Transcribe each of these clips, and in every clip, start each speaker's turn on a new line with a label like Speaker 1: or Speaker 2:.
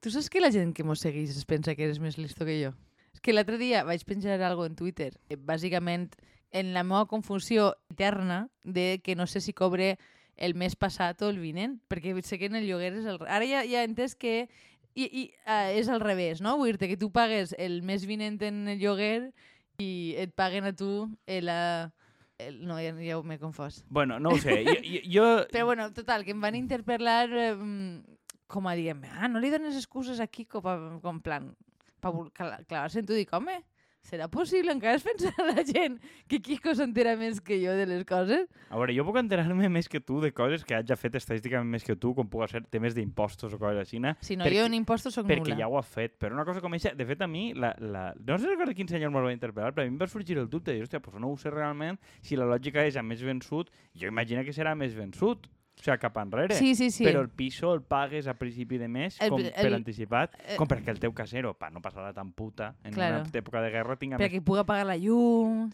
Speaker 1: Tu saps que la gent que mos segueix es pensa que eres més listo que jo? És que l'altre dia vaig penjar algo en Twitter, eh, bàsicament en la meva confusió eterna de que no sé si cobre el mes passat o el vinent, perquè sé que en el lloguer és el... Ara ja, ja he entès que i, i uh, és al revés, no? Vull dir que tu pagues el mes vinent en el lloguer i et paguen a tu el... Uh, el no, ja, ja m'he confós.
Speaker 2: Bueno, no ho sé. Jo, jo, jo...
Speaker 1: Però bueno, total, que em van interpel·lar eh, com a dient, ah, no li dones excuses aquí com, a, com plan, per clavar-se en tu. Dic, home, serà possible? Encara es pensa la gent que Kiko s'entera més que jo de les coses?
Speaker 2: A veure, jo puc enterar-me més que tu de coses que haig fet estadísticament més que tu, com puc ser temes d'impostos o coses així.
Speaker 1: Si no, perquè, jo en impostos soc
Speaker 2: perquè
Speaker 1: nula.
Speaker 2: Perquè ja ho ha fet, però una cosa com aquesta, de fet a mi, la, la... no sé recordo quin senyor me'l va interpel·lar, però a mi em va sorgir el dubte, i hòstia, pues no ho sé realment, si la lògica és a més vençut, jo imagino que serà més vençut. O sigui, cap enrere.
Speaker 1: Sí, sí, sí.
Speaker 2: Però el piso el pagues a principi de mes el, com el, per anticipat, el, com perquè el teu casero, pa no passar tan puta en claro. una època de guerra, tinga
Speaker 1: perquè més... puga pagar la llum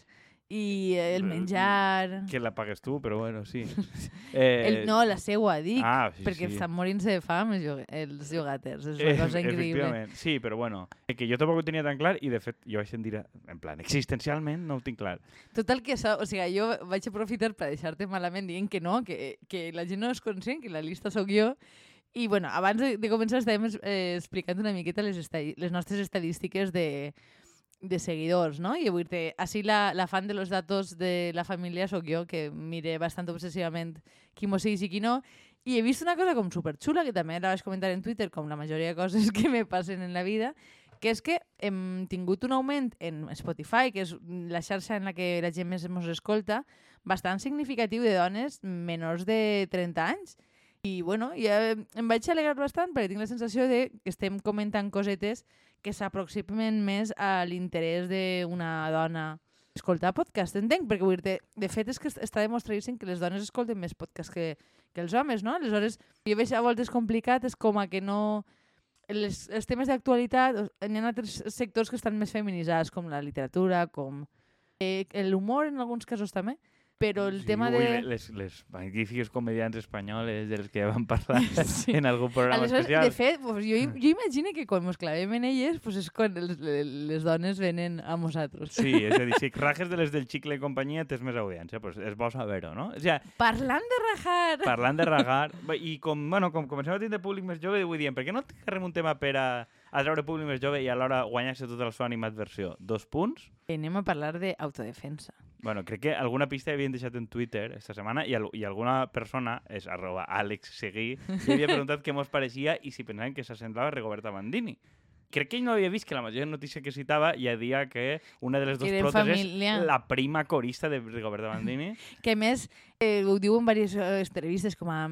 Speaker 1: i el menjar...
Speaker 2: Que la pagues tu, però bueno, sí.
Speaker 1: Eh... El, no, la seua, dic,
Speaker 2: ah, sí,
Speaker 1: perquè
Speaker 2: sí.
Speaker 1: estan morint-se de fam els, els llogaters, és una eh, cosa increïble.
Speaker 2: Sí, però bueno, que jo tampoc ho tenia tan clar i de fet jo vaig sentir, en plan, existencialment no ho tinc clar.
Speaker 1: Total que, o sigui, jo vaig aprofitar per deixar-te malament dient que no, que, que la gent no és conscient, que la lista sóc jo, i bueno, abans de, de començar estàvem eh, explicant una miqueta les, les nostres estadístiques de, de seguidors, ¿no? I vull dir així la, la fan de los datos de la família sóc jo, que mire bastant obsessivament qui mos segueix i qui no, i he vist una cosa com superxula, que també la vaig comentar en Twitter, com la majoria de coses que me passen en la vida, que és que hem tingut un augment en Spotify, que és la xarxa en la que la gent més ens escolta, bastant significatiu de dones menors de 30 anys. I, bueno, ja em vaig alegrar bastant perquè tinc la sensació de que estem comentant cosetes que s'aproximen més a l'interès d'una dona escoltar podcast, entenc? Perquè vull dir de fet és que està demostradíssim que les dones escolten més podcast que, que els homes, no? Aleshores, jo veig a voltes complicat, és com a que no... Les, els temes d'actualitat, hi ha altres sectors que estan més feminitzats, com la literatura, com eh, l'humor en alguns casos també, però el
Speaker 2: sí,
Speaker 1: tema
Speaker 2: ui,
Speaker 1: de...
Speaker 2: Les, les magnífiques comediants espanyoles dels que van parlar sí. en algun programa
Speaker 1: Aleshores,
Speaker 2: especial.
Speaker 1: De fet, pues, jo, jo imagino que quan ens clavem en elles pues és quan les, les dones venen a nosaltres.
Speaker 2: Sí, és a dir, si rajes de les del xicle i companyia tens més audiència, pues és bo saber-ho, no? O sigui,
Speaker 1: parlant de rajar...
Speaker 2: Parlant de rajar, i com, bueno, com comencem a tindre públic més jove, vull dir, per què no agarrem un tema per a, a treure públic més jove i alhora guanyar-se tota la seva animadversió? Dos punts?
Speaker 1: Anem a parlar d'autodefensa.
Speaker 2: Bueno, crec que alguna pista havien deixat en Twitter esta setmana i, al, i alguna persona, és arroba Àlex Seguí, li havia preguntat què mos pareixia i si pensaven que s'assemblava Rigoberta Bandini. Crec que ell no havia vist que la majoria de notícia que citava ja dia que una de les dues
Speaker 1: família.
Speaker 2: és la prima corista de Rigoberta Bandini.
Speaker 1: que més eh, ho diu en diverses entrevistes com a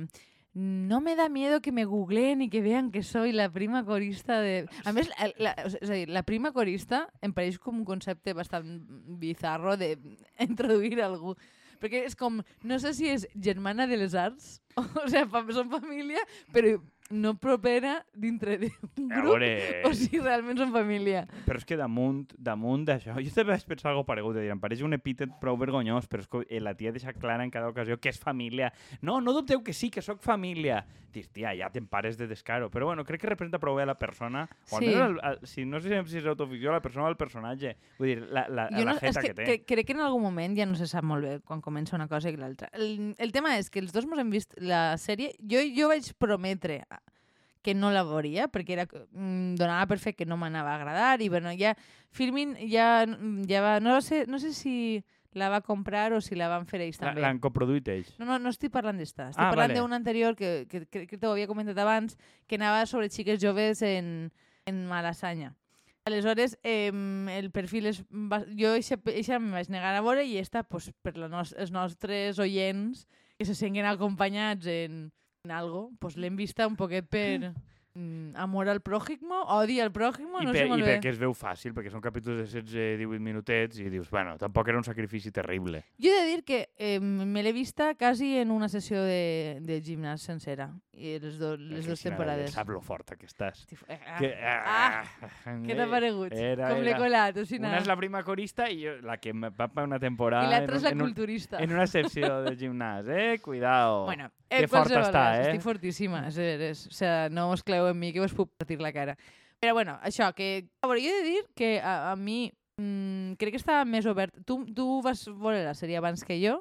Speaker 1: no me da miedo que me googleen y que vean que soy la prima corista de... A més, la, la, és a dir, la prima corista em pareix com un concepte bastant bizarro de introduir algú. Perquè és com, no sé si és germana de les arts, o, sigui, són família, però no propera dintre d'un grup veure... o si realment són família.
Speaker 2: Però és que damunt, damunt d'això, jo també vaig pensar alguna paregut, em pareix un epítet prou vergonyós, però és que eh, la tia deixa clara en cada ocasió que és família. No, no dubteu que sí, que sóc família. Dius, tia, ja te'n pares de descaro. Però bueno, crec que representa prou bé la persona, o sí. almenys, el, el, si no sé si és autoficció, la persona o el personatge. Vull dir, la, la, jo la jeta que, que té.
Speaker 1: Que, crec que en algun moment ja no se sap molt bé quan comença una cosa i l'altra. El, el tema és que els dos mos hem vist la sèrie, jo, jo vaig prometre que no la veuria, perquè era, mm, donava per fet que no m'anava a agradar, i bueno, ja Filmin ja, ja va, no sé, no sé si la va comprar o si la van fer ells també.
Speaker 2: L'han coproduït ells?
Speaker 1: No, no, no estic parlant d'esta. Estic ah, parlant vale. d'un anterior que, que, que, que t'ho havia comentat abans, que anava sobre xiques joves en, en Malassanya. Aleshores, eh, el perfil és... Jo eixa, em vaig negar a veure i esta, pues, per la nos, els nostres oients que se senten acompanyats en algo, pues l'hem vista un poquet per mm, amor al pròximo, odi al pròximo,
Speaker 2: I
Speaker 1: no
Speaker 2: per,
Speaker 1: sé molt
Speaker 2: I
Speaker 1: bé.
Speaker 2: perquè es veu fàcil, perquè són capítols de 16-18 minutets i dius, bueno, tampoc era un sacrifici terrible.
Speaker 1: Jo he de dir que eh, me l'he vista quasi en una sessió de, de gimnàs sencera, i les, do, les dues temporades.
Speaker 2: Sap lo forta que estàs.
Speaker 1: Eh, ah, que, ah, ah, què t'ha paregut? Era, Com l'he colat? O sigui,
Speaker 2: una és la prima corista i jo, la que va per una temporada...
Speaker 1: I l'altra és la
Speaker 2: en,
Speaker 1: culturista.
Speaker 2: En una secció de gimnàs, eh? Cuidao.
Speaker 1: Bueno,
Speaker 2: que forta està, eh?
Speaker 1: Estic fortíssima, és, és, o sea, no us cleu en mi que us puc partir la cara. Però bueno, això, que... A veure, jo he de dir que a, a mi mm, crec que estava més obert. Tu, tu vas veure la sèrie abans que jo,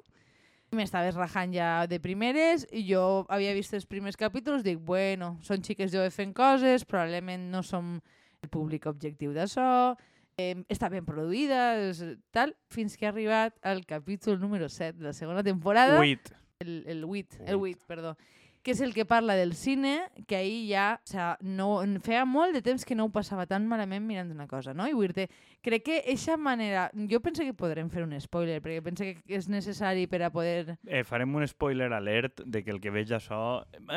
Speaker 1: m'estaves rajant ja de primeres i jo havia vist els primers capítols, dic, bueno, són xiques joves fent coses, probablement no som el públic objectiu d'això, eh, està ben produïda, és, tal, fins que ha arribat el capítol número 7 de la segona temporada.
Speaker 2: Wait.
Speaker 1: El, el 8, el 8, perdó que és el que parla del cine, que ahir ja, o sea, no, feia molt de temps que no ho passava tan malament mirant una cosa, no? I vull dir crec que eixa manera... Jo penso que podrem fer un spoiler, perquè penso que és necessari per a poder...
Speaker 2: Eh, farem un spoiler alert de que el que veig això...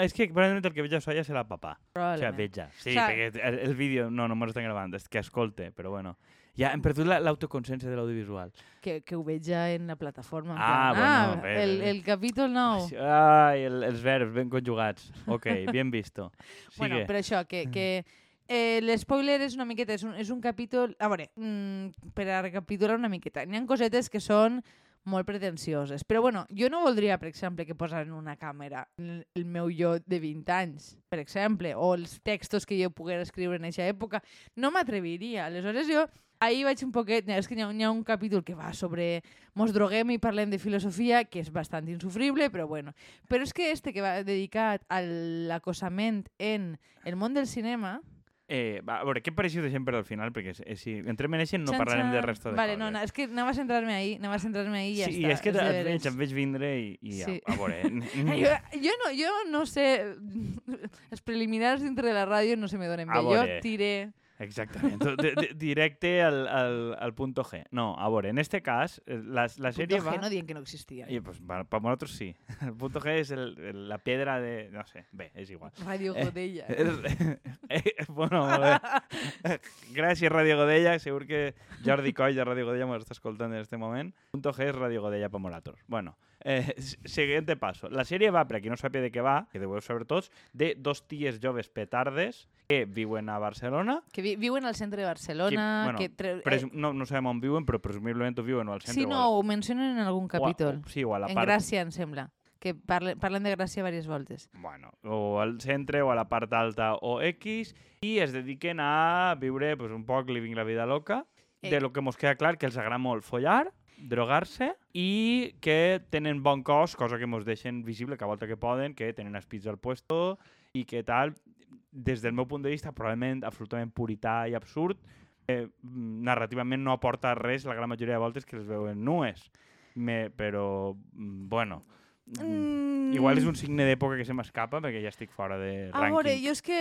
Speaker 2: És que probablement el que veig això ja serà papà. O sigui, veig ja. Sí, o sea, perquè el, el vídeo no, no m'ho estan gravant, és que escolte, però bueno. Ja hem perdut l'autoconsciència de l'audiovisual.
Speaker 1: Que, que ho veig ja en la plataforma.
Speaker 2: Ah, plan, bueno,
Speaker 1: ah, bé, el, el capítol nou.
Speaker 2: Ai, el, els verbs ben conjugats. Ok, bien visto.
Speaker 1: Sigue. Bueno, però això, que, que eh, l'espoiler és una miqueta, és un, és un capítol... A veure, mm, per a recapitular una miqueta, n'hi ha cosetes que són molt pretensioses. Però bueno, jo no voldria, per exemple, que posaren una càmera el meu jo de 20 anys, per exemple, o els textos que jo poguera escriure en aquesta època. No m'atreviria. Aleshores jo ahir vaig un poquet... És que hi ha, hi ha un capítol que va sobre mos droguem i parlem de filosofia, que és bastant insufrible, però bueno. Però és que este que va dedicat a l'acosament en el món del cinema,
Speaker 2: Eh, va, a veure, què pareixeu de sempre al final? Perquè eh, si entrem en això no Xan, parlarem de resto de
Speaker 1: vale,
Speaker 2: coses.
Speaker 1: No, no, és que anava a centrar-me ahí, anava a centrar-me ahí i ja
Speaker 2: sí,
Speaker 1: està.
Speaker 2: Sí, és que et veig, em veig vindre i, i sí. a, a veure...
Speaker 1: jo, jo, no, jo no sé... Els preliminars dintre de la ràdio no se me donen bé. Jo tiré...
Speaker 2: Exactament. directe al, al, al punto G. No, a veure, en este cas, eh, la, la sèrie
Speaker 1: va...
Speaker 2: Punto
Speaker 1: G no que no existia.
Speaker 2: I, pues, per, per nosaltres sí. El punto G és el, el, la pedra de... No sé, bé, és igual.
Speaker 1: Radio eh, Godella.
Speaker 2: Eh, eh, bueno, eh, gràcies Radio Godella. Segur que Jordi Coll de Radio Godella m'ho està escoltant en este moment. Punto G és Radio Godella per nosaltres. Bueno, eh, siguiente paso. La sèrie va, per a qui no sàpiga de què va, que deveu saber tots, de dos ties joves petardes que viuen a Barcelona.
Speaker 1: Que vi viuen al centre de Barcelona.
Speaker 2: Que, bueno, que eh... no, no sabem on viuen, però presumiblement viuen al centre.
Speaker 1: Sí, no,
Speaker 2: al...
Speaker 1: ho mencionen en algun capítol.
Speaker 2: O a, sí, o a la
Speaker 1: en
Speaker 2: part...
Speaker 1: Gràcia, em sembla que parlen, parlen de Gràcia diverses voltes.
Speaker 2: Bueno, o al centre o a la part alta o X i es dediquen a viure pues, un poc living la vida loca, eh. de lo que mos queda clar que els agrada molt follar, drogar-se i que tenen bon cos, cosa que mos deixen visible cada volta que poden, que tenen espits al puesto i que tal, des del meu punt de vista, probablement absolutament purità i absurd, eh, narrativament no aporta res la gran majoria de voltes que les veuen nues. Me, però, mm, bueno, Mm. Igual és un signe d'època que se m'escapa perquè ja estic fora de rànquing. A veure,
Speaker 1: jo és que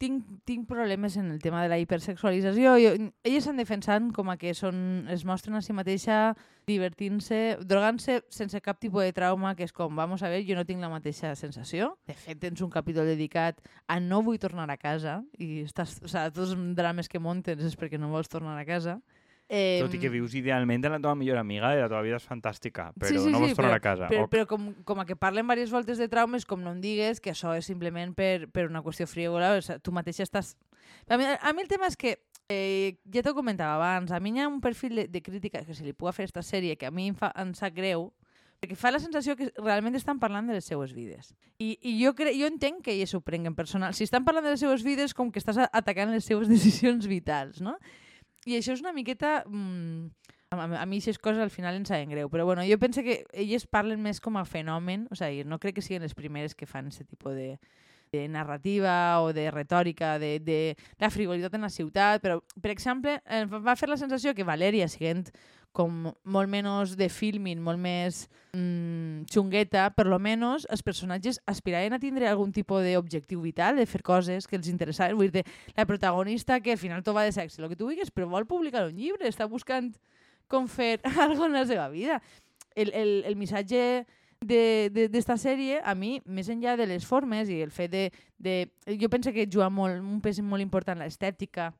Speaker 1: tinc, tinc problemes en el tema de la hipersexualització. Jo, elles s'han defensat com a que són, es mostren a si mateixa divertint-se, drogant-se sense cap tipus de trauma, que és com, vamos a ver, jo no tinc la mateixa sensació. De fet, tens un capítol dedicat a no vull tornar a casa i estàs, o sigui, tots els drames que montes és perquè no vols tornar a casa.
Speaker 2: Eh, Tot i que vius idealment amb la teva millor amiga i la teva vida és fantàstica, però sí, sí, no vols sí, tornar
Speaker 1: però,
Speaker 2: a casa.
Speaker 1: Però, però com, com a que parlen diverses voltes de traumes, com no em digues que això és simplement per, per una qüestió frívola, o sigui, tu mateixa estàs... A mi, a mi el tema és que, eh, ja t'ho comentava abans, a mi hi ha un perfil de, de crítica que se li pugui fer a aquesta sèrie que a mi em, fa, em sap greu, perquè fa la sensació que realment estan parlant de les seues vides. I, i jo, cre jo entenc que elles s'ho prenguen personal. Si estan parlant de les seues vides, com que estàs atacant les seues decisions vitals, no? I això és una miqueta... Mm, a, a, mi aquestes coses al final em saben greu, però bueno, jo penso que elles parlen més com a fenomen, o sigui, no crec que siguin les primeres que fan aquest tipus de, de narrativa o de retòrica, de, de la frivolitat en la ciutat, però, per exemple, va fer la sensació que Valèria, siguent com molt menys de filming, molt més mm, xungueta, per lo menos els personatges aspiraven a tindre algun tipus d'objectiu vital, de fer coses que els interessaven. Vull dir, la protagonista que al final tot va de sexe, el que tu vulguis, però vol publicar un llibre, està buscant com fer alguna en la seva vida. El, el, el missatge d'esta sèrie, a mi, més enllà de les formes i el fet de... de jo penso que juga molt, un pes molt important l'estètica,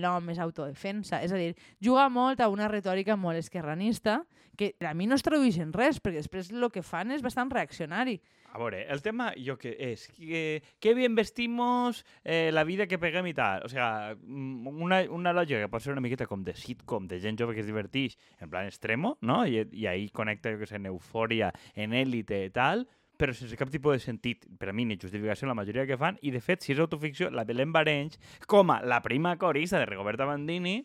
Speaker 1: nom és autodefensa. És a dir, juga molt a una retòrica molt esquerranista que a mi no es tradueix en res, perquè després el que fan és bastant reaccionari.
Speaker 2: A veure, el tema jo que és que, que bien vestimos, eh, la vida que peguem i tal. O sea, mm, una, una lògica que pot ser una miqueta com de sitcom, de gent jove que es divertix en plan extremo, no? I, i ahí connecta, jo que sé, en eufòria, en élite i tal, però sense cap tipus de sentit, per a mi, ni justificació la majoria que fan, i de fet, si és autoficció, la Belén Barenys, com a la prima corista de Rigoberta Bandini,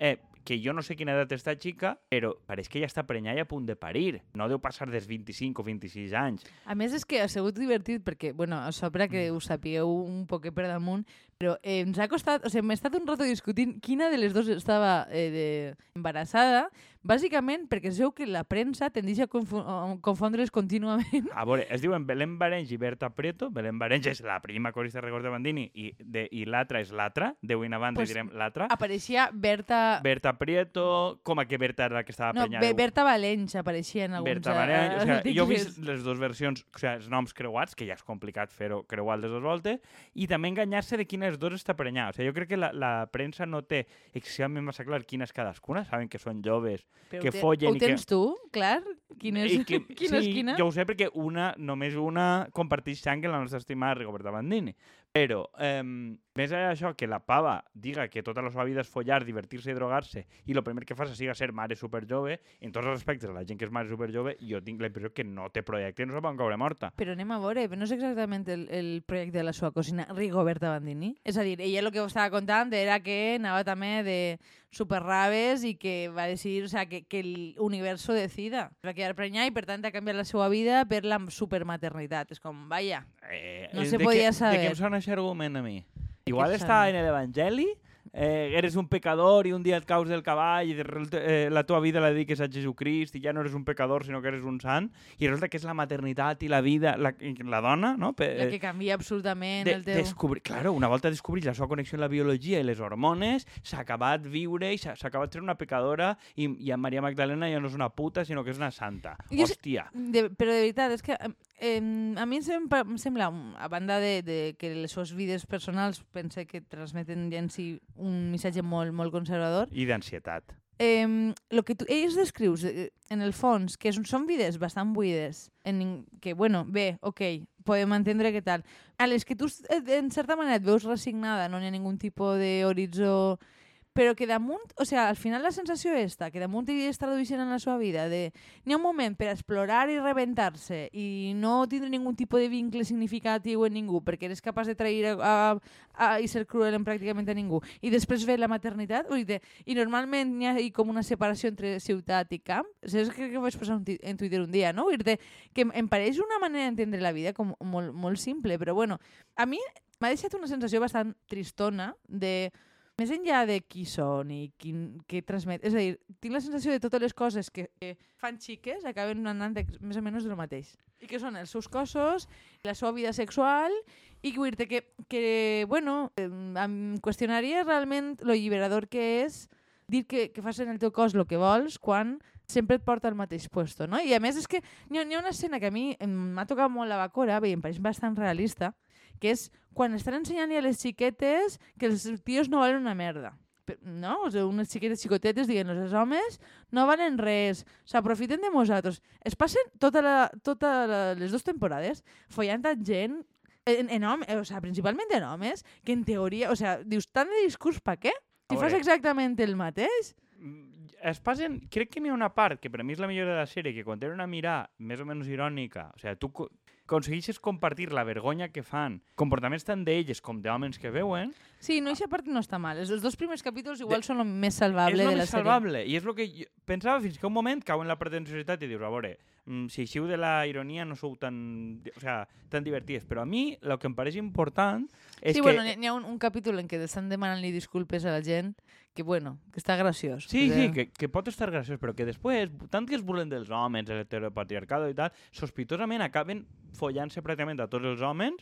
Speaker 2: eh, que jo no sé quina edat està xica, però pareix que ja està prenyada i a punt de parir. No deu passar dels 25 o 26 anys.
Speaker 1: A més, és que ha sigut divertit perquè, bueno, a sobre que
Speaker 2: Mm.
Speaker 1: ho sapigueu un poquet per damunt, però eh, ens ha costat, o sigui, m'he estat un rato discutint quina de les dues estava eh, de, embarassada, bàsicament perquè es veu que la premsa tendeix a, confondre's contínuament.
Speaker 2: A veure, es diuen Belén Barenys i Berta Prieto. Belén Barenys és la prima corista de Rigoberta Bandini i, de, i l'altra és l'altra. De avui en avant
Speaker 1: Pues,
Speaker 2: direm l'altra.
Speaker 1: Apareixia Berta...
Speaker 2: Berta Prieto, com a que Berta era la que estava
Speaker 1: no,
Speaker 2: prenyada.
Speaker 1: Be Berta Valenç apareixia en alguns
Speaker 2: Berta
Speaker 1: eh,
Speaker 2: Barenys, o sigui, jo he vist les dues versions, o sigui, els noms creuats, que ja és complicat fer-ho creuar les dues voltes, i també enganyar-se de quina de les dues està prenyada. O sigui, jo crec que la, la premsa no té excessivament massa clar quina és cadascuna, saben que són joves,
Speaker 1: Però
Speaker 2: que
Speaker 1: te-
Speaker 2: follen
Speaker 1: Ho
Speaker 2: i que-
Speaker 1: tens tu, clar? Quina és,
Speaker 2: I que,
Speaker 1: quina
Speaker 2: sí,
Speaker 1: és quina?
Speaker 2: jo ho sé perquè una, només una comparteix sang amb la nostra estimada Rigoberta Bandini. Però, eh, més enllà d'això, que la pava diga que tota la seva vida és follar, divertir-se i drogar-se, i el primer que fa siga ser mare superjove, en tots els aspectes, la gent que és mare superjove, jo tinc la impressió que no té projecte, no se pot caure morta.
Speaker 1: Però anem a veure, no és exactament el, el projecte de la seva cosina Rigoberta Bandini. És a dir, ella el que estava contant era que anava també de superraves i que va decidir, o sea, que, que l'universo decida. Va quedar prenyada i per tant ha canviat la seva vida per la supermaternitat. És com, vaja,
Speaker 2: Eh,
Speaker 1: No
Speaker 2: eh,
Speaker 1: se
Speaker 2: de
Speaker 1: podia
Speaker 2: què, De
Speaker 1: saber.
Speaker 2: què em sona aquest argument a mi? Igual està en l'Evangeli, eh, eres un pecador i un dia et caus del cavall i eh, la teva vida la dediques a Jesucrist i ja no eres un pecador sinó que eres un sant i resulta que és la maternitat i la vida, la, la dona, no? Pe,
Speaker 1: la que canvia absolutament
Speaker 2: de,
Speaker 1: el teu...
Speaker 2: descobrir, claro, una volta descobrís la seva connexió amb la biologia i les hormones, s'ha acabat viure i s'ha acabat ser una pecadora i, i en Maria Magdalena ja no és una puta, sinó que és una santa.
Speaker 1: Jo sé-
Speaker 2: Hòstia.
Speaker 1: De, però de veritat, és que eh, a mi em sembla, em sembla un- a banda de, de que les seves vides personals pense que transmeten ja en si un missatge molt, molt conservador,
Speaker 2: I d'ansietat.
Speaker 1: eh, lo que tu, ells descrius, eh, en el fons, que són, són vides bastant buides, en, que, bueno, bé, ok, podem entendre què tal. A les que tu, eh, en certa manera, et veus resignada, no hi ha ningun tipus d'horitzó però que damunt, o sea, al final la sensació és que damunt es tradueixen en la seva vida, de n'hi ha un moment per explorar i rebentar-se i no tindre ningun tipus de vincle significatiu en ningú, perquè eres capaç de trair a, a, a, i ser cruel en pràcticament a ningú. I després ve la maternitat, vull dir, i normalment n'hi ha com una separació entre ciutat i camp. Saps que, que vaig posar en Twitter un dia, no? Vull dir que em, em pareix una manera d'entendre la vida com molt, molt simple, però bueno, a mi m'ha deixat una sensació bastant tristona de més enllà de qui són i quin, què transmet... És a dir, tinc la sensació de totes les coses que, que fan xiques acaben anant de, més o menys del mateix. I que són els seus cossos, la seva vida sexual, i que, vull dir que, que bueno, em qüestionaria realment lo alliberador que és dir que, que fas en el teu cos el que vols quan sempre et porta al mateix puesto, no? I a més és que n'hi ha, n'hi ha una escena que a mi m'ha tocat molt la bacora, bé, em pareix bastant realista, que és quan estan ensenyant-li a les xiquetes que els tios no valen una merda. No? O sigui, unes xiquetes xicotetes dient els homes no valen res, s'aprofiten de nosaltres. Es passen tota la, tota la, les dues temporades follant a gent en, en home, o sea, principalment en homes, que en teoria, o sea, dius, tant de discurs pa què? Si fas exactament el mateix?
Speaker 2: Es passen, crec que n'hi ha una part que per a mi és la millor de la sèrie, que quan tenen una mirada més o menys irònica, o sigui, tu co aconsegueixes compartir la vergonya que fan, comportaments tant d'elles com d'homes que veuen,
Speaker 1: Sí, no, aquesta part no està mal. Els dos primers capítols igual són el més
Speaker 2: és
Speaker 1: salvable
Speaker 2: el
Speaker 1: de la
Speaker 2: més
Speaker 1: sèrie.
Speaker 2: salvable. I és el que jo pensava fins que un moment cau en la pretensiositat i dius, a veure, mm, si eixiu de la ironia no sou tan, o sea, tan divertides. Però a mi el que em pareix important és
Speaker 1: sí,
Speaker 2: que...
Speaker 1: bueno, n'hi n'hi ha un, un capítol en què estan demanant-li disculpes a la gent que, bueno, que està graciós.
Speaker 2: Sí,
Speaker 1: Però-
Speaker 2: sí, que, que pot estar graciós, però que després, tant que es burlen dels homes, el heteropatriarcado i tal, sospitosament acaben follant-se pràcticament a tots els homes,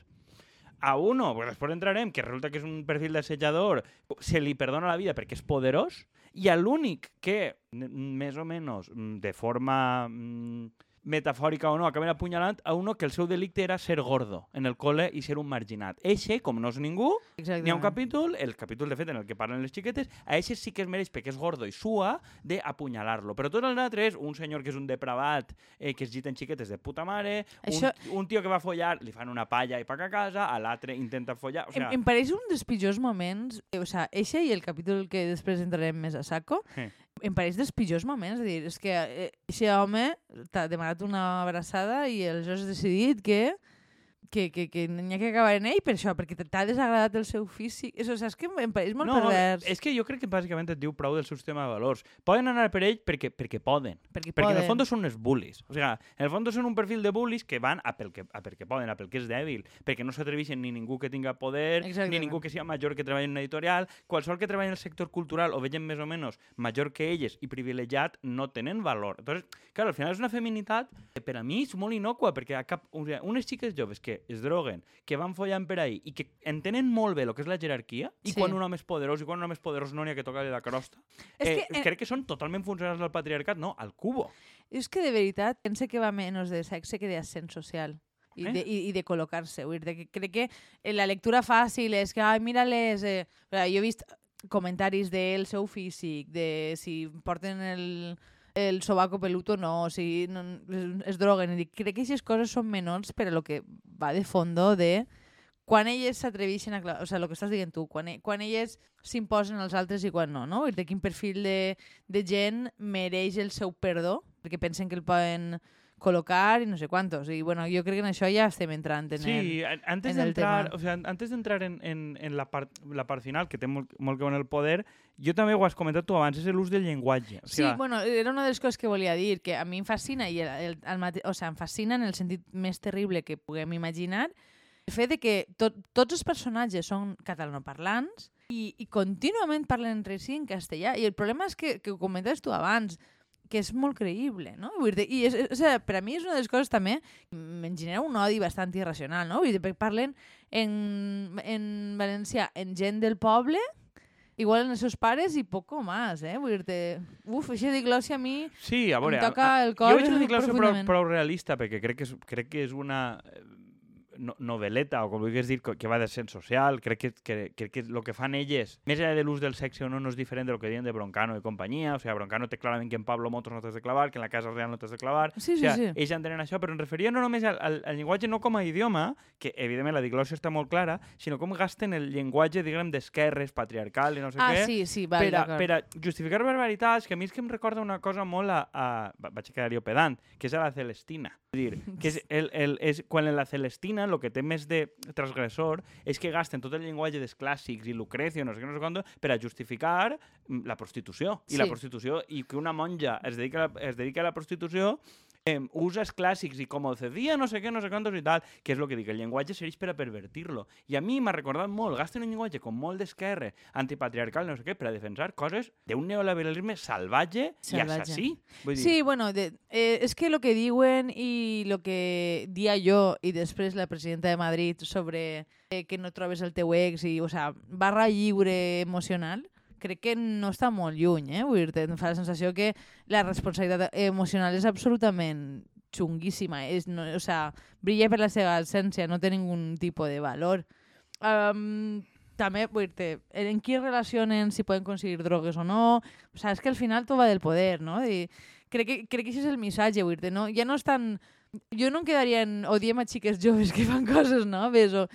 Speaker 2: a uno, pues després entrarem, que resulta que és un perfil d'assetjador, se li perdona la vida perquè és poderós, i a l'únic que, més o menys, mm, de forma mm, metafòrica o no, acaben apunyalant a uno que el seu delicte era ser gordo en el col·le i ser un marginat. Eixe, com no és ningú,
Speaker 1: Exactament.
Speaker 2: N'hi ha un capítol, el capítol de fet en el que parlen les xiquetes, a ese sí que es mereix perquè és gordo i sua d'apunyalar-lo. Però tot el altre és un senyor que és un depravat, eh, que es giten xiquetes de puta mare,
Speaker 1: Això-
Speaker 2: un, un tio que va follar, li fan una palla i paga a casa, a l'altre intenta follar... O
Speaker 1: Em,
Speaker 2: sea,
Speaker 1: em pareix un dels pitjors moments, eh, o sea, eixe i el capítol que després entrarem més a saco,
Speaker 2: Eh.
Speaker 1: Em pareix dels pitjors moments. És dir, és que eh, aquest home t'ha demanat una abraçada i aleshores has decidit que que, que, que n'hi ha que acabar en ell per això, perquè t'ha desagradat el seu físic. Això, saps que em pareix molt
Speaker 2: no,
Speaker 1: pervers.
Speaker 2: és que jo crec que bàsicament et diu prou del seu sistema de valors. Poden anar per ell perquè, perquè poden.
Speaker 1: perquè,
Speaker 2: Perquè en el
Speaker 1: poden.
Speaker 2: fons són els bullies. O sigui, en el fons són un perfil de bullies que van a pel que, a pel que poden, a pel que és dèbil, perquè no s'atreveixen ni ningú que tinga poder,
Speaker 1: Exactament.
Speaker 2: ni ningú que sigui major que treballi en una editorial. Qualsevol que treballi en el sector cultural o vegin més o menys major que elles i privilegiat no tenen valor. Entonces, claro, al final és una feminitat que per a mi és molt inocua, perquè a cap, o sigui, unes xiques joves que es droguen, que van follant per ahí i que entenen molt bé el que és la jerarquia i
Speaker 1: Sí.
Speaker 2: quan un home és poderós i quan un home és poderós no n'hi ha que tocar-li la crosta.
Speaker 1: És
Speaker 2: eh,
Speaker 1: que, eh,
Speaker 2: crec que són totalment funcionals del patriarcat, no, al cubo.
Speaker 1: És que de veritat pense que va menys de sexe que d'ascens social. I,
Speaker 2: Eh?
Speaker 1: de, i, i de col·locar-se. Dir que crec que eh, la lectura fàcil és que, ai, mira-les... Eh... Jo he vist comentaris del seu físic, de si porten el, el sobaco pelut o no, si no, es, es droguen. I crec que aquestes coses són menors per a lo que va de fondo de quan elles s'atreveixen a... O sigui, el que estàs dient tu, quan, e- quan elles s'imposen als altres i quan no, no? Vull dir, quin perfil de, de gent mereix el seu perdó, perquè pensen que el poden col·locar i no sé quantos. I bueno, jo crec que en això ja estem entrant en el...
Speaker 2: Sí, an- antes
Speaker 1: en el
Speaker 2: d'entrar,
Speaker 1: tema.
Speaker 2: o sea, antes de entrar en, en, en la, part, la part final, que té molt, molt que veure el poder, jo també ho has comentat tu abans, és l'ús del llenguatge. O
Speaker 1: Sí,
Speaker 2: sigui,
Speaker 1: bueno, era una de les coses que volia dir, que a mi em fascina, i el, el, el mate... o sigui, em fascina en el sentit més terrible que puguem imaginar, el fet de que tot, tots els personatges són catalanoparlants i, i contínuament parlen entre si en castellà. I el problema és que, que ho comentaves tu abans, que és molt creïble, no? Vull dir, I és, és, o sigui, per a mi és una de les coses també que em genera un odi bastant irracional, no? Vull dir, perquè parlen en, en valencià en gent del poble igual en els seus pares i poco más, eh? Vull dir-te... Uf, això de glòssia a mi
Speaker 2: sí, a veure,
Speaker 1: em toca
Speaker 2: a-
Speaker 1: el
Speaker 2: jo
Speaker 1: cor
Speaker 2: veig la declaració prou, prou realista, perquè crec que és, crec que és una no, novel·leta, o com vulguis dir, que que va de sent social, crec que, que, crec que el que fan elles, més enllà de l'ús del sexe o no, no és diferent de lo que diuen de Broncano i companyia, o sigui, Broncano té clarament que en Pablo Motos no t'has de clavar, que en la casa real no t'has de clavar,
Speaker 1: Sí,
Speaker 2: o
Speaker 1: sí,
Speaker 2: sigui,
Speaker 1: sí.
Speaker 2: ells entenen això, però em referia no només al, al, al llenguatge no com a idioma, que evidentment la diglòssia està molt clara, sinó com gasten el llenguatge, diguem, d'esquerres, patriarcal i no sé
Speaker 1: Ah,
Speaker 2: què,
Speaker 1: sí, sí, vale,
Speaker 2: per, a, per a justificar barbaritats, que a mi és que em recorda una cosa molt a... a va- vaig quedar jo pedant, que és a la Celestina. Dir, que és, el, el, és quan en la Celestina el que té més de transgressor és que gasten tot el llenguatge dels clàssics i Lucrecio, no sé què, no sé quant, per a justificar mm, la prostitució. I la
Speaker 1: Sí.
Speaker 2: prostitució, i que una monja es dedica a la, es dedica a la prostitució eh, usa els clàssics i com cedía no sé què, no sé quantos i tal, que és el que dic, el llenguatge serveix per a pervertir-lo. I a mi m'ha recordat molt, gasten un llenguatge com molt d'esquerra, antipatriarcal, no sé què, per a defensar coses d'un neoliberalisme salvatge, i
Speaker 1: Salvatge.
Speaker 2: assassí. Vull dir,
Speaker 1: Sí, bueno, de, eh, és que el que diuen i el que dia jo i després la presidenta de Madrid sobre eh, que no trobes el teu ex i, o sea, barra lliure emocional, crec que no està molt lluny, eh? Vull dir em fa la sensació que la responsabilitat emocional és absolutament xunguíssima. És, no, o sea, brilla per la seva absència, no té ningun tipus de valor. Um, també, vull dir en qui relacionen, si poden aconseguir drogues o no. O sea, és que al final tot va del poder, no? I crec que, crec que això és el missatge, vull dir no? Ja no estan... Jo no em quedaria en odiem a xiques joves que fan coses noves o...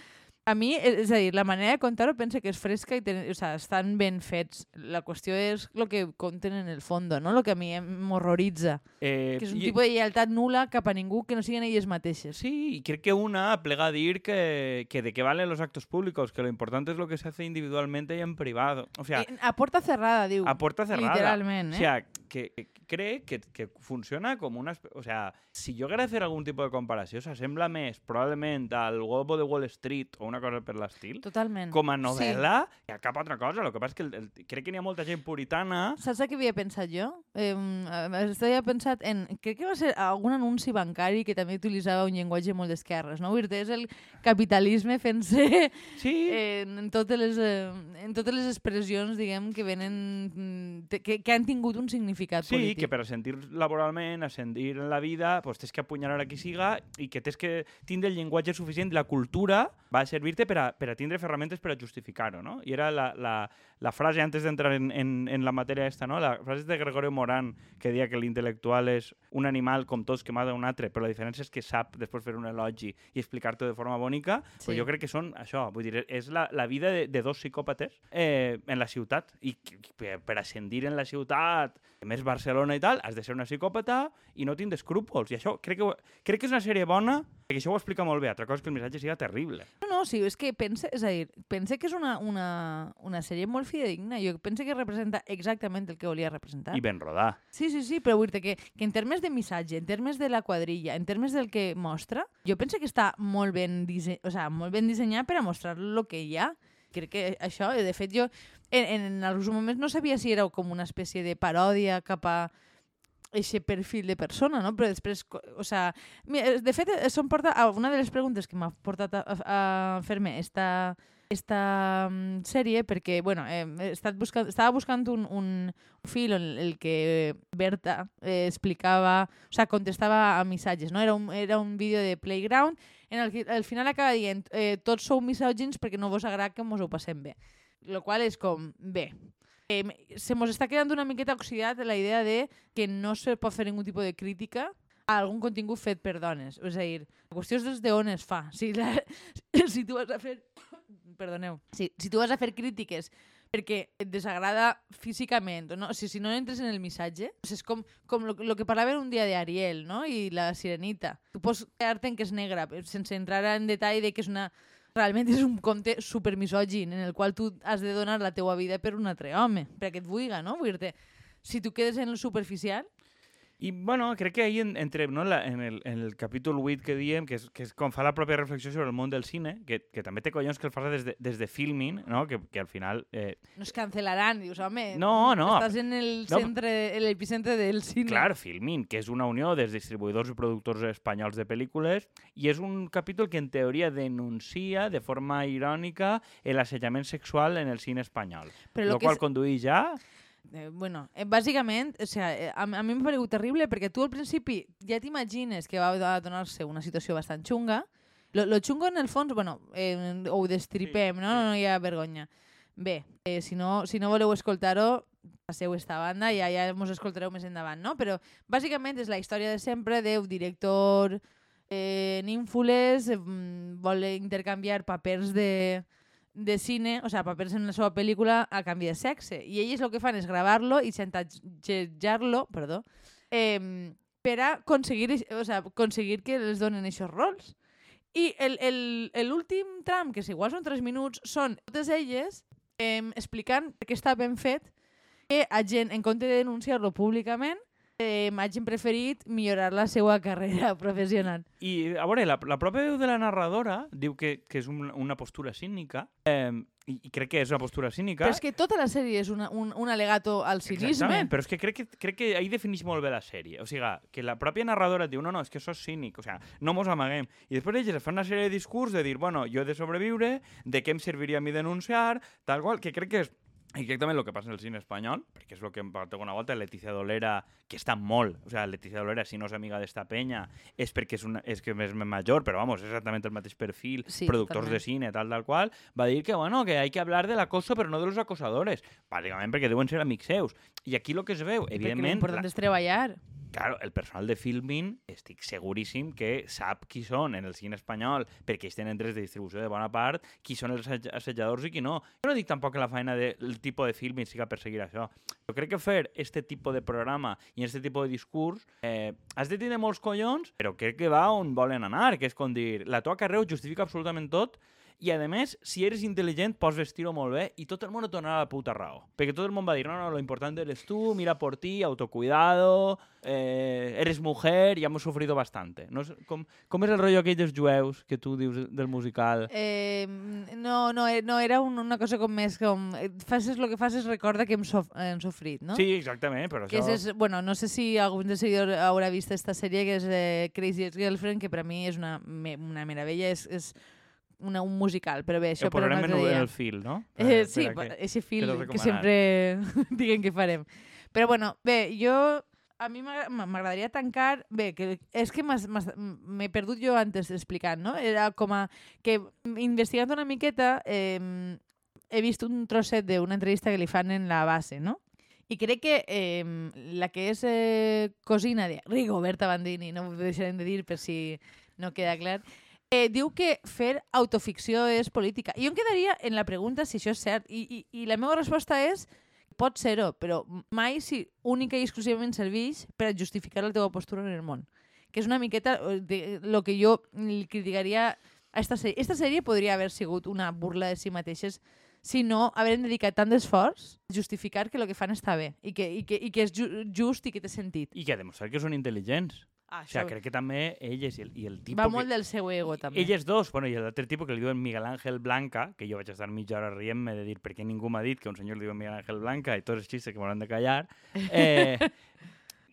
Speaker 1: A mi, és és a dir, la manera de contar-ho penso que és fresca i ten, o sea, estan ben fets. La qüestió és el que conten en el fons, no? El que a mi m'horroritza.
Speaker 2: eh,
Speaker 1: Que és un
Speaker 2: i-
Speaker 1: tipus de lleialtat nula cap a ningú que no siguin elles mateixes.
Speaker 2: Sí, y creo que una plega a dir que, que de qué valen los actos públicos, que lo importante es lo que se hace individualmente y en privado. O sea,
Speaker 1: Eh, a porta cerrada, diu.
Speaker 2: a puerta cerrada.
Speaker 1: Literalment, eh?
Speaker 2: O sea, que, que cree que, que funciona como una... O sea, si yo quiero hacer algún tipo de comparació, s'assembla més probablement al Globo de Wall Street o una cosa per l'estil,
Speaker 1: Totalment.
Speaker 2: com a novel·la, que a cap altra cosa. El que passa és que el, el, crec que n'hi ha molta gent puritana...
Speaker 1: Saps que havia pensat jo? Eh, havia pensat en... Crec que va ser algun anunci bancari que també utilitzava un llenguatge molt d'esquerres, no? Vull dir, és el capitalisme fent-se
Speaker 2: Sí,
Speaker 1: en, en, totes les, eh, en totes les expressions, diguem, que venen... mm, que, que han tingut un significat
Speaker 2: Sí,
Speaker 1: polític.
Speaker 2: que per ascendir laboralment, ascendir en la vida, pues, tens que apunyalar a qui siga i que tens que tindre el llenguatge suficient, la cultura va a servir-te per, a, per a tindre ferramentes per a justificar-ho, no? I era la, la, la frase, antes d'entrar en, en, en la matèria esta, no? la frase de Gregorio Morán, que deia que l'intel·lectual és un animal com tots que mata un altre, però la diferència és que sap després fer un elogi i explicar-t'ho de forma bonica, sí.
Speaker 1: Sí.
Speaker 2: jo crec que són això, vull dir, és la, la vida de, de dos psicòpates eh, en la ciutat, i per, per ascendir en la ciutat, més Barcelona i tal, has de ser una psicòpata i no tindre escrúpols, i això crec que, crec que és una sèrie bona, perquè això ho explica molt bé, altra cosa que el missatge siga terrible.
Speaker 1: No, no, sí, és que pense, és a dir, pense que és una, una, una sèrie molt fidedigna. Jo pense que representa exactament el que volia representar.
Speaker 2: I ben rodar.
Speaker 1: Sí, sí, sí, però vull dir que, que en termes de missatge, en termes de la quadrilla, en termes del que mostra, jo penso que està molt ben, dise o sea, molt ben dissenyat per a mostrar el que hi ha. Crec que això, de fet, jo en, en alguns moments no sabia si era com una espècie de paròdia cap a eixe perfil de persona, no? Però després, o sea, mira, de fet, això em porta a una de les preguntes que m'ha portat a, a, a fer-me esta, esta mm, sèrie, perquè, bueno, eh, he estat buscant, estava buscant un, un fil en el que Berta eh, explicava, o sea, contestava a missatges, no? Era un, era un vídeo de Playground en el que al final acaba dient eh, tots sou misògins perquè no vos agrada que mos ho passem bé. Lo qual és com, bé, eh, se mos està quedant una miqueta oxidat la idea de que no se pot fer ningú tipus de crítica a algun contingut fet per dones. És a dir, la qüestió és des d'on es fa. Si, la, si tu vas a fer... Perdoneu. Si, si tu vas a fer crítiques perquè et desagrada físicament, no? O sigui, si no entres en el missatge, és com, com lo, lo que parlaven un dia d'Ariel, no? I la sirenita. Tu pots quedar-te en que és negra, sense entrar en detall de que és una... Realment és un conte supermisògin en el qual tu has de donar la teua vida per un altre home, perquè et vulga, no? Vull dir-te, si tu quedes en el superficial,
Speaker 2: I, bueno, crec que ahí en, entre, no, en, la, en, el, en el capítol 8 que diem, que és, que és com fa la pròpia reflexió sobre el món del cine, que, que també té collons que el fas des de, des de filming, no? que, que al final... Eh,
Speaker 1: no es cancelaran. Dius, home,
Speaker 2: No, no.
Speaker 1: estàs en el
Speaker 2: No.
Speaker 1: centre, en l'epicentre del cine.
Speaker 2: Clar, Filmin, que és una unió dels distribuïdors i productors espanyols de pel·lícules, i és un capítol que en teoria denuncia de forma irònica l'assetjament sexual en el cine espanyol.
Speaker 1: Però
Speaker 2: Lo
Speaker 1: lo
Speaker 2: qual
Speaker 1: és,
Speaker 2: condueix ja...
Speaker 1: eh, bueno, eh, bàsicament, o sea, eh, a, a mi m'ha paregut terrible perquè tu al principi ja t'imagines que va a donar-se una situació bastant xunga. Lo, lo xungo en el fons, bueno, eh, ho destripem,
Speaker 2: Sí,
Speaker 1: no? no? No hi ha vergonya. Bé, eh, si, no, si no voleu escoltar-ho, passeu esta banda i ja, ja mos escoltareu més endavant, no? Però bàsicament és la història de sempre d'un director eh, n'ínfules, eh, mm, vol intercanviar papers de, de cine, o sea, papers en la seva pel·lícula a canvi de sexe. I ells el que fan és gravar-lo i xantatgejar-lo, perdó, eh, per a aconseguir, o sea, aconseguir que els donen aquests rols. I l'últim tram, que si igual són 3 minuts, són totes elles eh, explicant què està ben fet que a gent, en compte de denunciar-lo públicament, eh, hagin preferit millorar la seva carrera professional.
Speaker 2: I, a veure, la, la pròpia veu de la narradora diu que, que és un, una postura cínica, eh, i, i crec que és una postura cínica.
Speaker 1: Però és que tota la sèrie és una, un, un alegato al cinisme.
Speaker 2: Exactament, però és que crec que, crec que ahí defineix molt bé la sèrie. O sigui, que la pròpia narradora diu, no, no, és que sos cínic, o sigui, no mos amaguem. I després ells fan una sèrie de discurs de dir, bueno, jo he de sobreviure, de què em serviria a mi denunciar, tal qual, que crec que és exactament el que passa en el cine espanyol, perquè és el que em parla una volta, Leticia Dolera, que està molt, o sigui, Leticia Dolera, si no és amiga d'esta penya, és perquè és, una, és que és més major, però vamos, és exactament el mateix perfil,
Speaker 1: Sí,
Speaker 2: productors de
Speaker 1: totalment.
Speaker 2: cine, tal, tal qual, va dir que, bueno, que hay que hablar del acoso, però no de los acosadores, bàsicament perquè deuen ser amics seus. I aquí el que es veu,
Speaker 1: Perquè
Speaker 2: evidentment,
Speaker 1: l'important és treballar.
Speaker 2: Claro, el personal de filming estic seguríssim que sap qui són en el cine espanyol, perquè ells tenen drets de distribució de bona part, qui són els assetj- assetjadors i qui no. Jo no dic tampoc que la feina del tipus de filming siga perseguir això. Jo crec que fer este tipus de programa i este tipus de discurs eh, has de tindre molts collons, però crec que va on volen anar, que és com dir, la teva carrera ho justifica absolutament tot i, a més, si eres intel·ligent, pots vestir-ho molt bé i tot el món et donarà la puta raó. Perquè tot el món va dir, no, no, lo importante eres tú, mira por ti, autocuidado, eh, eres mujer, ya hemos sufrido bastante. No és, com, com és el rotllo aquell dels jueus que tu dius del musical?
Speaker 1: Eh, no, no, eh, no, era un, una cosa com més com... eh, Faces el que faces, recorda que hem, sof hem sofrit, no?
Speaker 2: Sí, exactament, però
Speaker 1: Que
Speaker 2: això...
Speaker 1: és, és, bueno, no sé si algun de seguidor haurà vist esta sèrie que és eh, Crazy Ex-Girlfriend, que per a mi és una, me, una meravella, és, és una, un musical, però bé, això
Speaker 2: Ho
Speaker 1: per un altre dia.
Speaker 2: el fil, no?
Speaker 1: Eh, sí,
Speaker 2: per que-
Speaker 1: aquest fil que
Speaker 2: recomanar.
Speaker 1: sempre diguen que farem. Però bueno, bé, jo... A mi m'agra- m'agradaria tancar... Bé, que és que m'he perdut jo antes explicant, no? Era com a... que investigant una miqueta eh, he vist un trosset d'una entrevista que li fan en la base, no? I crec que eh, la que és eh, cosina de Rigoberta Bandini, no ho deixarem de dir per si no queda clar, eh, diu que fer autoficció és política. I jo em quedaria en la pregunta si això és cert. I, i, i la meva resposta és pot ser-ho, però mai si única i exclusivament serveix per a justificar la teva postura en el món. Que és una miqueta eh, de, lo que jo li criticaria a esta sèrie. Esta sèrie podria haver sigut una burla de si mateixes si no haurem dedicat tant d'esforç a justificar que el que fan està bé i que, i que, i que és ju just i que té sentit.
Speaker 2: I que ha demostrat que són intel·ligents.
Speaker 1: Ah,
Speaker 2: O sigui, crec que també elles i el, i el tipus...
Speaker 1: Va
Speaker 2: que...
Speaker 1: molt del seu ego, també.
Speaker 2: Elles dos, bueno, i l'altre tipus que li diuen Miguel Ángel Blanca, que jo vaig estar mitja hora rient-me de dir per què ningú m'ha dit que un senyor li diu Miguel Ángel Blanca i tots els xistes que m'hauran de callar, eh,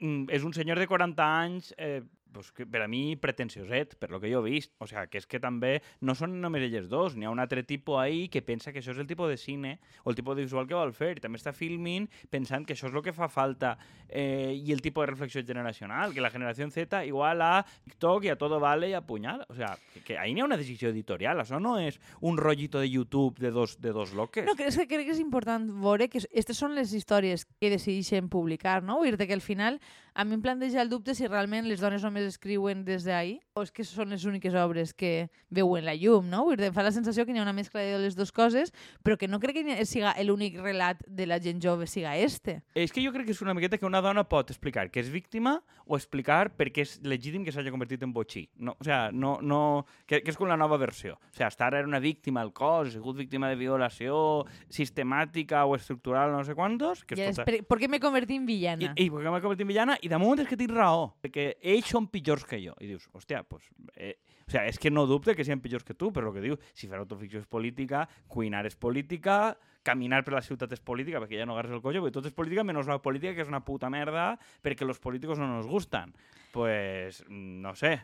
Speaker 2: mm, és un senyor de 40 anys eh, pues que per a mi pretensioset, per lo que jo he vist. O sea, que és que també no són només elles dos, n'hi ha un altre tipus ahí que pensa que això és el tipus de cine o el tipus de visual que vol fer, i també està filming pensant que això és el que fa falta eh, i el tipus de reflexió generacional, que la generació Z igual a TikTok i a todo vale i a punyal. O sea, que, que ahí n'hi ha una decisió editorial, això no és un rotllito de YouTube de dos, de dos loques.
Speaker 1: No, crec que, crec que és important veure que aquestes són les històries que decideixen publicar, no? Vull dir que al final a mi em planteja el dubte si realment les dones només escriuen des d'ahir o és que són les úniques obres que veuen la llum, no? Vull dir, em fa la sensació que hi ha una mescla de les dues coses, però que no crec que siga l'únic relat de la gent jove siga este.
Speaker 2: És que jo crec que és una miqueta que una dona pot explicar que és víctima o explicar per què és legítim que s'hagi convertit en botxí. No, o sea, no, no, que, que és com la nova versió. O sea, hasta ara era una víctima del cos, ha sigut víctima de violació sistemàtica o estructural, no sé quantos. Que
Speaker 1: Ja
Speaker 2: és
Speaker 1: és,
Speaker 2: tota...
Speaker 1: per, ¿Por qué me convertí en
Speaker 2: I,
Speaker 1: villana?
Speaker 2: i perquè m'he convertit en villana, i damunt és que tinc raó, perquè ells són pitjors que jo. I dius, hòstia, pues, eh, o sea, és que no dubte que siguin pitjors que tu, però el que diu, si fer autoficció és política, cuinar és política, caminar per la ciutat és política, perquè ja no agarres el collo, perquè tot és política, menys la política, que és una puta merda, perquè los políticos no nos gustan. Pues, no sé.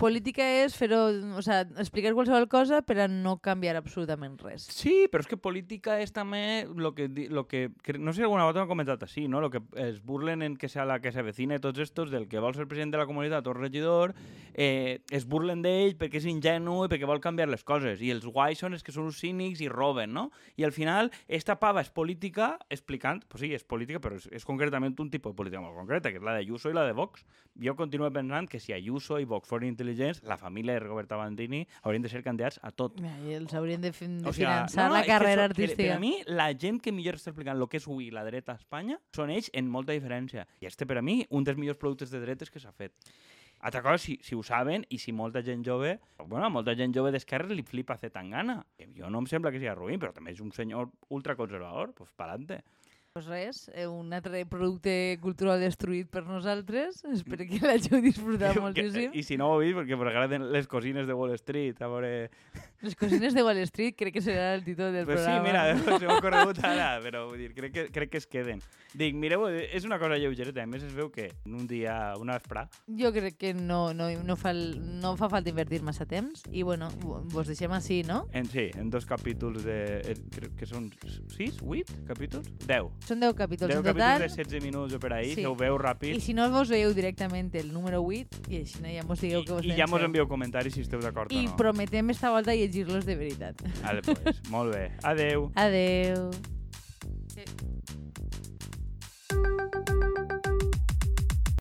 Speaker 1: Política és fer-ho, o sea, explicar qualsevol cosa per a no canviar absolutament res.
Speaker 2: Sí, però és que política és també lo que, lo que, que no sé si alguna volta ho he comentat així, no? Lo que es burlen en que sea la que se avecine tots estos del que vol ser president de la comunitat o regidor, eh, es burlen d'ell perquè és ingenu i perquè vol canviar les coses. I els guais són els que són uns cínics i roben, no? I al final, esta pava és política explicant, pues sí, és política, però és, és concretament un tipus de política molt concreta, que és la d'Ayuso i la de Vox. Jo continuo pensant que si Ayuso i Vox foren intel·ligents, la família de Roberta Bandini haurien de ser candidats a tot.
Speaker 1: I els haurien de, fin de
Speaker 2: O sea,
Speaker 1: finançar
Speaker 2: no, no,
Speaker 1: la carrera
Speaker 2: això-
Speaker 1: artística.
Speaker 2: per a mi, la gent que millor està explicant el que és avui la dreta a Espanya són ells en molta diferència. I este, per a mi, un dels millors productes de dretes que s'ha fet. Altra cosa, si, si ho saben i si molta gent jove... Bueno, molta gent jove d'esquerres li flipa Zetangana. Que jo no em sembla que sigui ruïn, però també és un senyor ultraconservador. Pues pa'lante.
Speaker 1: Pues res, eh, un altre producte cultural destruït per nosaltres. Espero que l'hàgiu disfrutat moltíssim.
Speaker 2: I si no ho heu vist, perquè m'agraden les cosines de Wall Street, a veure...
Speaker 1: Les cosines de Wall Street crec que serà el títol del
Speaker 2: Pues sí,
Speaker 1: programa.
Speaker 2: mira, se m'ha corregut ara, però vull dir, crec que, crec que es queden. Dic, mireu, és una cosa lleugereta, a més es veu que en un dia, una vesprà,
Speaker 1: Jo crec que no, no, no, fa, no fa falta invertir massa temps i bueno, vo- vos deixem així, no?
Speaker 2: en sí, en dos capítols de... eh, Crec que són 6, 8 capítols? 10.
Speaker 1: Són 10 capítols
Speaker 2: 10
Speaker 1: en
Speaker 2: capítols
Speaker 1: total
Speaker 2: de 16 minuts o per ahir,
Speaker 1: Sí.
Speaker 2: se ho veu
Speaker 1: i
Speaker 2: ràpid.
Speaker 1: si no vos veieu directament el número 8 i així no ja mos digueu que vos
Speaker 2: I, ja mos envieu comentaris si esteu d'acord o
Speaker 1: I
Speaker 2: no.
Speaker 1: prometem esta volta llegir-los de veritat.
Speaker 2: Vale, pues, molt bé. Adeu.
Speaker 1: Adeu. Eh,